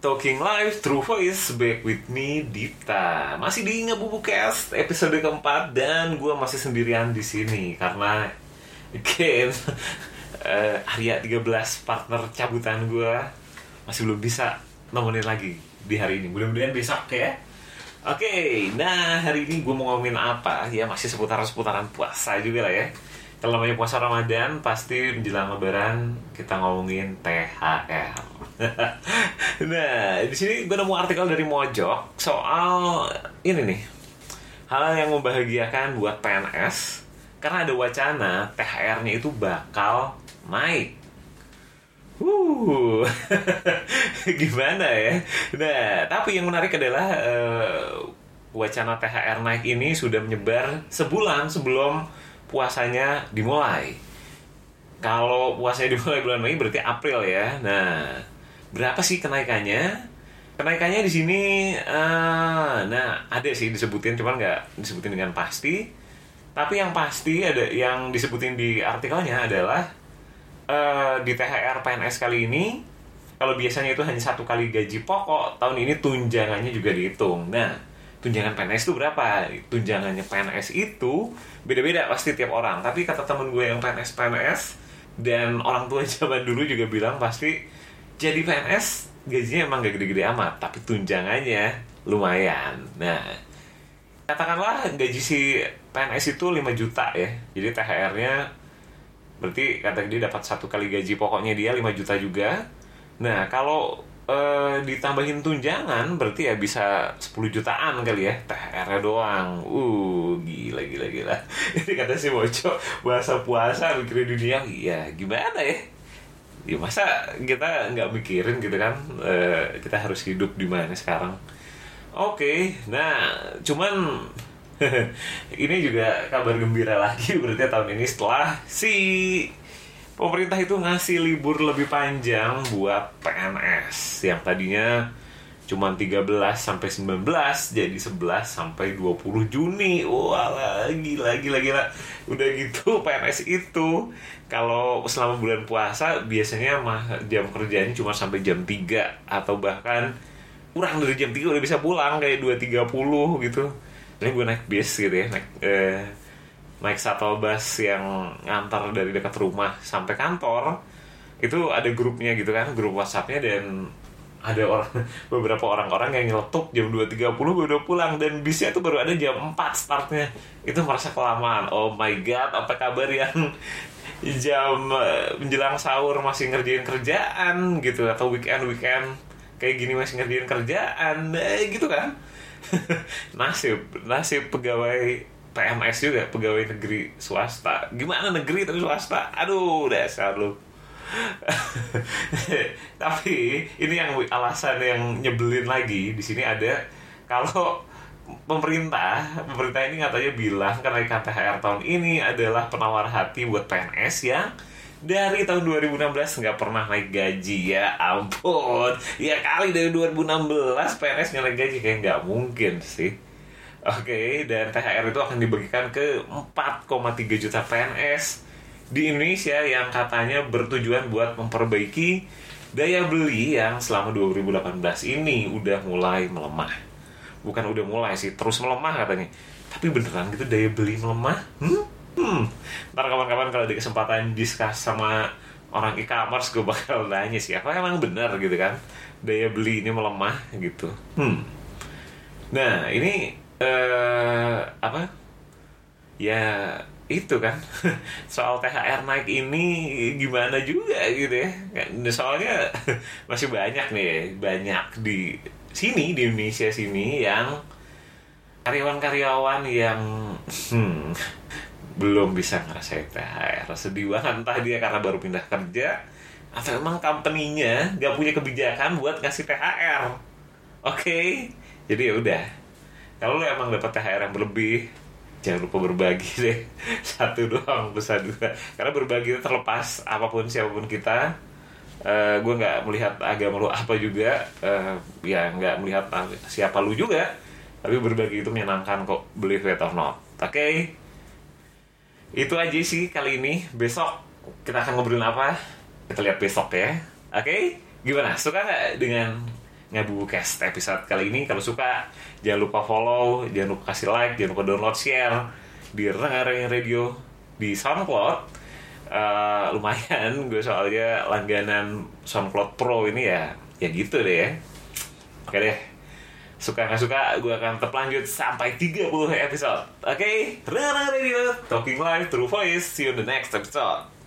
Talking Live True Voice back with me Dita. Masih di Ngebubukast episode keempat dan gue masih sendirian di sini karena again uh, Arya 13 partner cabutan gue masih belum bisa nemenin lagi di hari ini. Mudah-mudahan besok ya. Oke, nah hari ini gue mau ngomongin apa? Ya masih seputaran-seputaran puasa juga lah ya. Kalau namanya puasa Ramadan, pasti menjelang Lebaran kita ngomongin THR. nah, di sini gue nemu artikel dari Mojok soal ini nih, hal yang membahagiakan buat PNS karena ada wacana THR-nya itu bakal naik. Uh, gimana ya? Nah, tapi yang menarik adalah uh, wacana THR naik ini sudah menyebar sebulan sebelum puasanya dimulai. Kalau puasanya dimulai bulan Mei berarti April ya. Nah, berapa sih kenaikannya? Kenaikannya di sini, uh, nah ada sih disebutin, cuman nggak disebutin dengan pasti. Tapi yang pasti ada yang disebutin di artikelnya adalah uh, di THR PNS kali ini, kalau biasanya itu hanya satu kali gaji pokok, tahun ini tunjangannya juga dihitung. Nah, tunjangan PNS itu berapa? Tunjangannya PNS itu beda-beda pasti tiap orang. Tapi kata temen gue yang PNS PNS dan orang tua zaman dulu juga bilang pasti jadi PNS gajinya emang gak gede-gede amat, tapi tunjangannya lumayan. Nah, katakanlah gaji si PNS itu 5 juta ya. Jadi THR-nya berarti kata dia dapat satu kali gaji pokoknya dia 5 juta juga. Nah, kalau uh, ditambahin tunjangan berarti ya bisa 10 jutaan kali ya. THR doang. Uh gila gila gila. Ini kata si Mojo bahasa puasa mikirin dunia. Iya gimana ya? Ya masa kita nggak mikirin gitu kan? Uh, kita harus hidup di mana sekarang? Oke okay, nah cuman ini juga kabar gembira lagi. Berarti tahun ini setelah si pemerintah itu ngasih libur lebih panjang buat PNS yang tadinya cuma 13 sampai 19 jadi 11 sampai 20 Juni. Wah, lagi lagi lagi. Udah gitu PNS itu kalau selama bulan puasa biasanya mah jam kerjanya cuma sampai jam 3 atau bahkan kurang dari jam 3 udah bisa pulang kayak 2.30 gitu. Ini gue naik bis gitu ya, naik eh, naik shuttle bus yang ngantar dari dekat rumah sampai kantor itu ada grupnya gitu kan grup WhatsAppnya dan ada orang beberapa orang-orang yang nyeletuk jam 2.30 baru pulang dan bisnya tuh baru ada jam 4 startnya. Itu merasa kelamaan. Oh my god apa kabar yang jam eh, menjelang sahur masih ngerjain kerjaan gitu atau weekend weekend kayak gini masih ngerjain kerjaan eh, gitu kan. Nasib nasib pegawai PMS juga pegawai negeri swasta. Gimana negeri tapi swasta? Aduh dasar lu. Tapi ini yang alasan yang nyebelin lagi. Di sini ada kalau pemerintah pemerintah ini katanya bilang kenaikan THR tahun ini adalah penawar hati buat PNS yang dari tahun 2016 nggak pernah naik gaji. Ya ampun. Ya kali dari 2016 PNS nggak naik gaji. Kayak nggak mungkin sih Oke, dan THR itu akan dibagikan ke 4,3 juta PNS di Indonesia yang katanya bertujuan buat memperbaiki daya beli yang selama 2018 ini udah mulai melemah. Bukan udah mulai sih, terus melemah katanya. Tapi beneran gitu daya beli melemah? Hmm? Hmm. Ntar kawan-kawan kalau ada kesempatan diskus sama orang e-commerce gue bakal nanya sih apa emang bener gitu kan daya beli ini melemah gitu. Hmm. Nah ini uh, apa? Ya itu kan. Soal THR naik ini gimana juga gitu ya. Soalnya masih banyak nih banyak di sini di Indonesia sini yang karyawan-karyawan yang hmm, belum bisa ngerasain THR sedih banget entah dia karena baru pindah kerja atau emang company-nya gak punya kebijakan buat ngasih THR oke? Okay? jadi ya udah kalau lo emang dapat THR yang berlebih jangan lupa berbagi deh. Satu doang besar dua karena berbagi itu terlepas apa pun siapa pun kita. Uh, gue nggak melihat agama lo apa juga. Uh, ya nggak melihat siapa lu juga. Tapi berbagi itu menyenangkan kok believe it or not. Oke? Okay? itu aja sih kali ini. Besok kita akan ngobrolin apa? Kita lihat besok ya. Oke? Okay? gimana? Suka nggak dengan Ngabu Cast episode kali ini. Kalau suka, jangan lupa follow, jangan lupa kasih like, jangan lupa download, share di Rengareng Radio di SoundCloud. Eh, lumayan, gue soalnya langganan SoundCloud Pro ini ya, ya gitu deh ya. Oke deh, suka nggak suka, gue akan tetap lanjut sampai 30 episode. Oke, Rengareng Radio, talking live through voice. See you in the next episode.